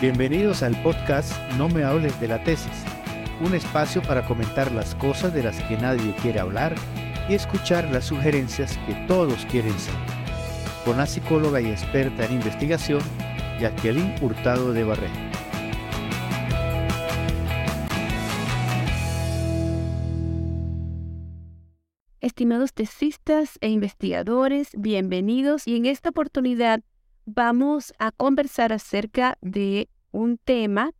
Bienvenidos al podcast No me hables de la tesis, un espacio para comentar las cosas de las que nadie quiere hablar y escuchar las sugerencias que todos quieren saber. Con la psicóloga y experta en investigación, Jacqueline Hurtado de Barrera. Estimados tesistas e investigadores, bienvenidos y en esta oportunidad vamos a conversar acerca de un tema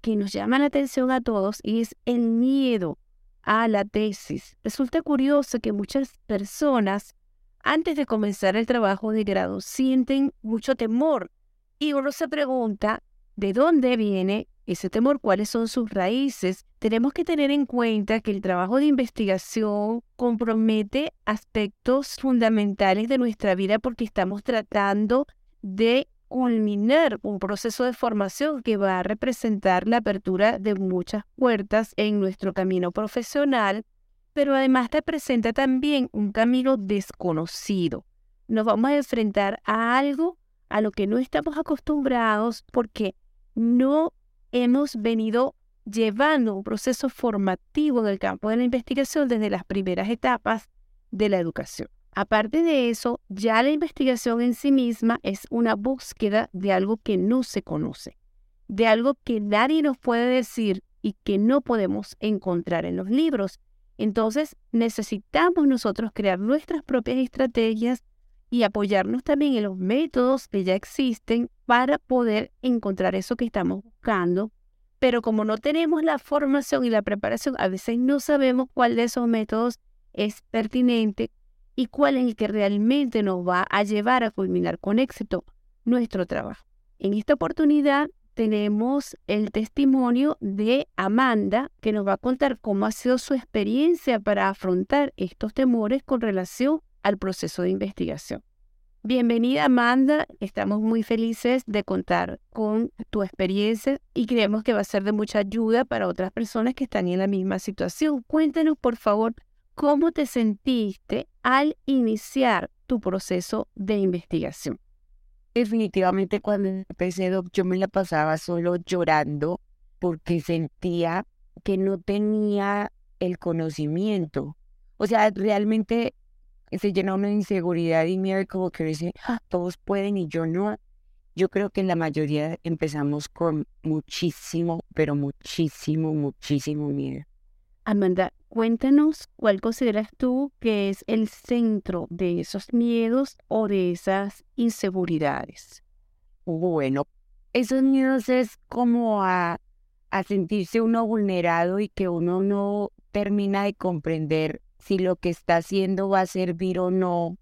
que nos llama la atención a todos y es el miedo a la tesis. Resulta curioso que muchas personas antes de comenzar el trabajo de grado sienten mucho temor y uno se pregunta de dónde viene ese temor, cuáles son sus raíces. Tenemos que tener en cuenta que el trabajo de investigación compromete aspectos fundamentales de nuestra vida porque estamos tratando de culminar un proceso de formación que va a representar la apertura de muchas puertas en nuestro camino profesional, pero además representa también un camino desconocido. Nos vamos a enfrentar a algo a lo que no estamos acostumbrados porque no hemos venido llevando un proceso formativo en el campo de la investigación desde las primeras etapas de la educación. Aparte de eso, ya la investigación en sí misma es una búsqueda de algo que no se conoce, de algo que nadie nos puede decir y que no podemos encontrar en los libros. Entonces, necesitamos nosotros crear nuestras propias estrategias y apoyarnos también en los métodos que ya existen para poder encontrar eso que estamos buscando. Pero como no tenemos la formación y la preparación, a veces no sabemos cuál de esos métodos es pertinente y cuál es el que realmente nos va a llevar a culminar con éxito nuestro trabajo. En esta oportunidad tenemos el testimonio de Amanda, que nos va a contar cómo ha sido su experiencia para afrontar estos temores con relación al proceso de investigación. Bienvenida Amanda, estamos muy felices de contar con tu experiencia y creemos que va a ser de mucha ayuda para otras personas que están en la misma situación. Cuéntanos por favor cómo te sentiste al iniciar tu proceso de investigación. Definitivamente cuando empecé, yo me la pasaba solo llorando porque sentía que no tenía el conocimiento. O sea, realmente se llena una inseguridad y miedo como que dice, ah, todos pueden y yo no. Yo creo que la mayoría empezamos con muchísimo, pero muchísimo, muchísimo miedo. Amanda, cuéntanos cuál consideras tú que es el centro de esos miedos o de esas inseguridades. Bueno, esos miedos es como a, a sentirse uno vulnerado y que uno no termina de comprender si lo que está haciendo va a servir o no,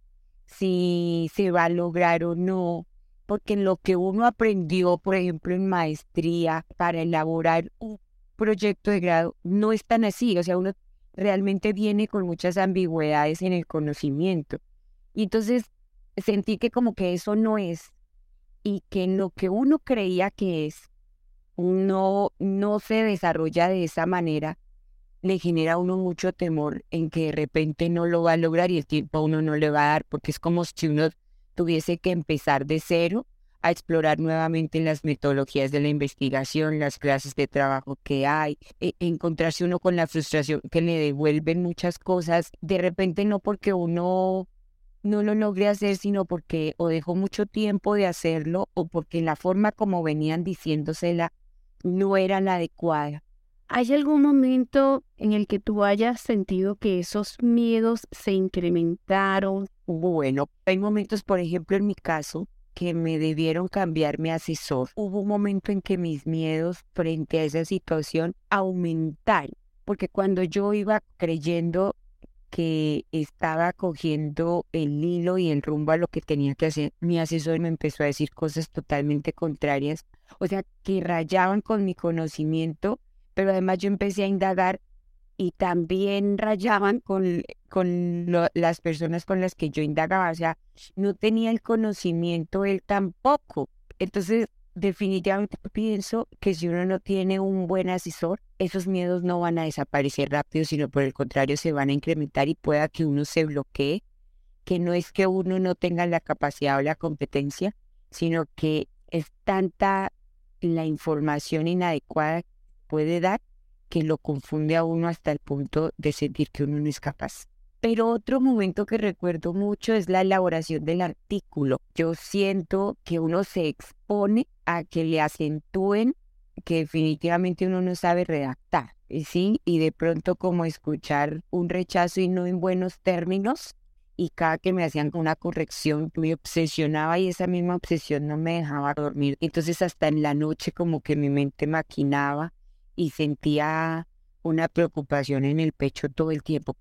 si se va a lograr o no, porque lo que uno aprendió, por ejemplo, en maestría para elaborar un proyecto de grado no es tan así, o sea, uno realmente viene con muchas ambigüedades en el conocimiento. Y entonces sentí que como que eso no es y que lo que uno creía que es no, no se desarrolla de esa manera, le genera a uno mucho temor en que de repente no lo va a lograr y el tiempo a uno no le va a dar, porque es como si uno tuviese que empezar de cero a explorar nuevamente las metodologías de la investigación, las clases de trabajo que hay, e encontrarse uno con la frustración que le devuelven muchas cosas, de repente no porque uno no lo logre hacer, sino porque o dejó mucho tiempo de hacerlo o porque la forma como venían diciéndosela no era la adecuada. ¿Hay algún momento en el que tú hayas sentido que esos miedos se incrementaron? Bueno, hay momentos, por ejemplo, en mi caso, que me debieron cambiar mi asesor. Hubo un momento en que mis miedos frente a esa situación aumentaron, porque cuando yo iba creyendo que estaba cogiendo el hilo y el rumbo a lo que tenía que hacer, mi asesor me empezó a decir cosas totalmente contrarias, o sea, que rayaban con mi conocimiento, pero además yo empecé a indagar y también rayaban con, con las personas con las que yo indagaba, o sea, no tenía el conocimiento él tampoco. Entonces, definitivamente pienso que si uno no tiene un buen asesor, esos miedos no van a desaparecer rápido, sino por el contrario se van a incrementar y pueda que uno se bloquee, que no es que uno no tenga la capacidad o la competencia, sino que es tanta la información inadecuada puede dar que lo confunde a uno hasta el punto de sentir que uno no es capaz. Pero otro momento que recuerdo mucho es la elaboración del artículo. Yo siento que uno se expone a que le acentúen que definitivamente uno no sabe redactar, ¿sí? Y de pronto como escuchar un rechazo y no en buenos términos, y cada que me hacían una corrección me obsesionaba y esa misma obsesión no me dejaba dormir. Entonces hasta en la noche como que mi mente maquinaba y sentía una preocupación en el pecho todo el tiempo.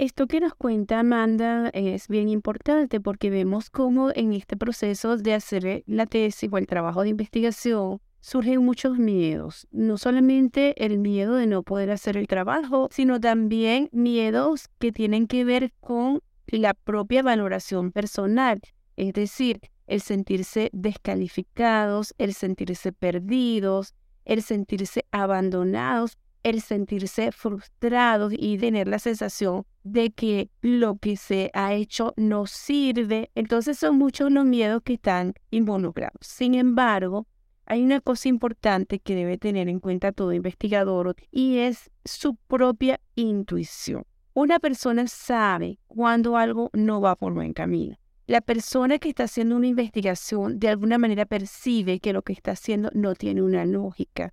Esto que nos cuenta Amanda es bien importante porque vemos cómo en este proceso de hacer la tesis o el trabajo de investigación surgen muchos miedos. No solamente el miedo de no poder hacer el trabajo, sino también miedos que tienen que ver con la propia valoración personal. Es decir, el sentirse descalificados, el sentirse perdidos, el sentirse abandonados, el sentirse frustrados y tener la sensación de que lo que se ha hecho no sirve. Entonces son muchos los miedos que están involucrados. Sin embargo, hay una cosa importante que debe tener en cuenta todo investigador y es su propia intuición. Una persona sabe cuando algo no va por buen camino. La persona que está haciendo una investigación de alguna manera percibe que lo que está haciendo no tiene una lógica,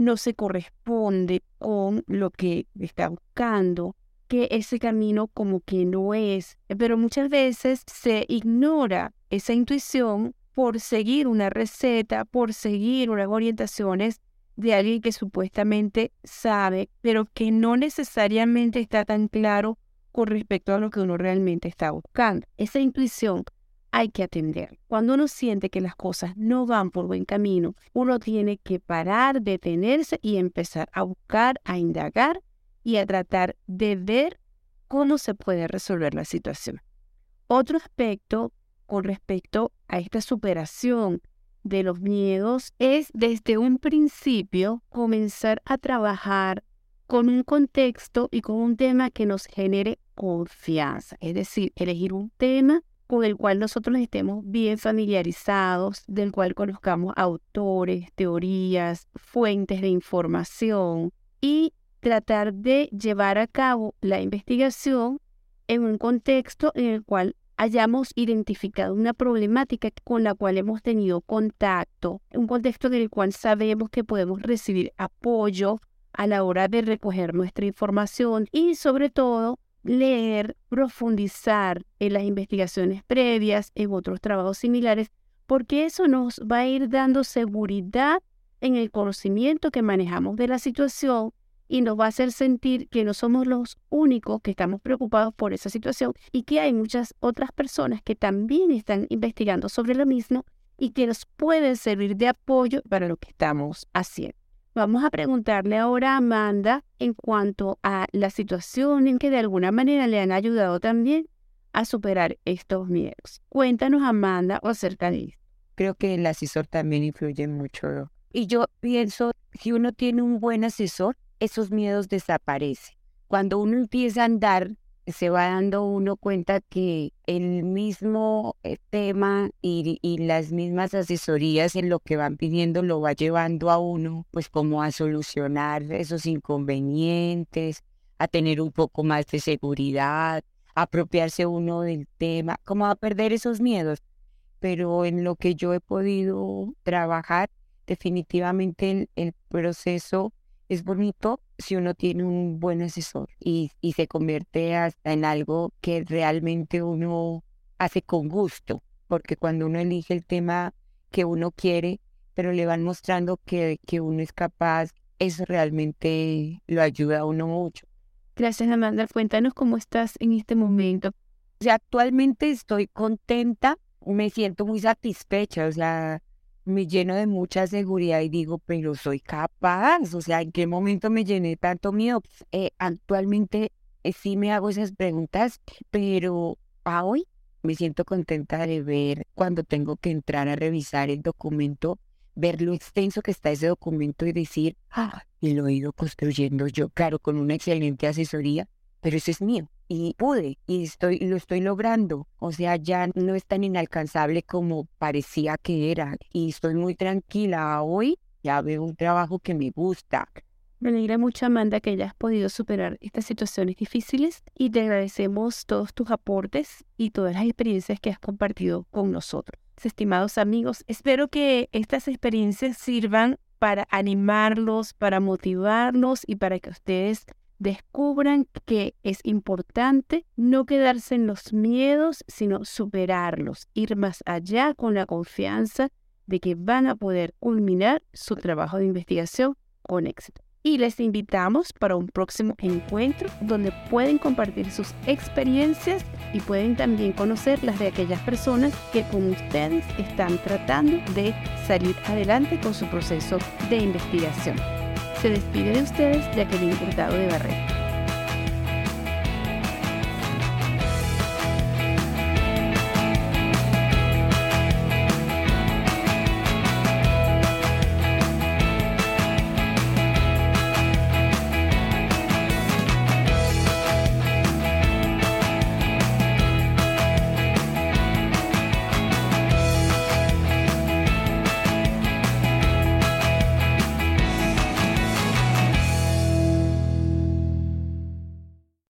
no se corresponde con lo que está buscando, que ese camino como que no es. Pero muchas veces se ignora esa intuición por seguir una receta, por seguir unas orientaciones de alguien que supuestamente sabe, pero que no necesariamente está tan claro con respecto a lo que uno realmente está buscando. Esa intuición hay que atender. Cuando uno siente que las cosas no van por buen camino, uno tiene que parar, detenerse y empezar a buscar, a indagar y a tratar de ver cómo se puede resolver la situación. Otro aspecto con respecto a esta superación de los miedos es desde un principio comenzar a trabajar con un contexto y con un tema que nos genere confianza. Es decir, elegir un tema con el cual nosotros estemos bien familiarizados, del cual conozcamos autores, teorías, fuentes de información y tratar de llevar a cabo la investigación en un contexto en el cual hayamos identificado una problemática con la cual hemos tenido contacto, un contexto en el cual sabemos que podemos recibir apoyo a la hora de recoger nuestra información y sobre todo leer, profundizar en las investigaciones previas, en otros trabajos similares, porque eso nos va a ir dando seguridad en el conocimiento que manejamos de la situación y nos va a hacer sentir que no somos los únicos que estamos preocupados por esa situación y que hay muchas otras personas que también están investigando sobre lo mismo y que nos pueden servir de apoyo para lo que estamos haciendo. Vamos a preguntarle ahora a Amanda en cuanto a la situación en que de alguna manera le han ayudado también a superar estos miedos. Cuéntanos, Amanda, acerca de esto. Creo que el asesor también influye mucho. Y yo pienso, si uno tiene un buen asesor, esos miedos desaparecen. Cuando uno empieza a andar se va dando uno cuenta que el mismo eh, tema y, y, las mismas asesorías en lo que van pidiendo lo va llevando a uno, pues como a solucionar esos inconvenientes, a tener un poco más de seguridad, a apropiarse uno del tema, como a perder esos miedos. Pero en lo que yo he podido trabajar, definitivamente el proceso es bonito si uno tiene un buen asesor y, y se convierte hasta en algo que realmente uno hace con gusto, porque cuando uno elige el tema que uno quiere, pero le van mostrando que, que uno es capaz, eso realmente lo ayuda a uno mucho. Gracias, Amanda. Cuéntanos cómo estás en este momento. O sea, actualmente estoy contenta, me siento muy satisfecha, o sea, me lleno de mucha seguridad y digo, pero soy capaz, o sea, ¿en qué momento me llené tanto miedo? Eh, actualmente eh, sí me hago esas preguntas, pero a hoy me siento contenta de ver cuando tengo que entrar a revisar el documento, ver lo extenso que está ese documento y decir, ah, y lo he ido construyendo yo, claro, con una excelente asesoría, pero eso es mío y pude y estoy lo estoy logrando. O sea, ya no es tan inalcanzable como parecía que era y estoy muy tranquila hoy ya veo un trabajo que me gusta. Me alegra mucho, Amanda, que hayas podido superar estas situaciones difíciles y te agradecemos todos tus aportes y todas las experiencias que has compartido con nosotros. Estimados amigos, espero que estas experiencias sirvan para animarlos, para motivarlos y para que ustedes descubran que es importante no quedarse en los miedos, sino superarlos, ir más allá con la confianza de que van a poder culminar su trabajo de investigación con éxito y les invitamos para un próximo encuentro donde pueden compartir sus experiencias y pueden también conocer las de aquellas personas que como ustedes están tratando de salir adelante con su proceso de investigación. Se despide de ustedes Jacqueline Hurtado de Barreto.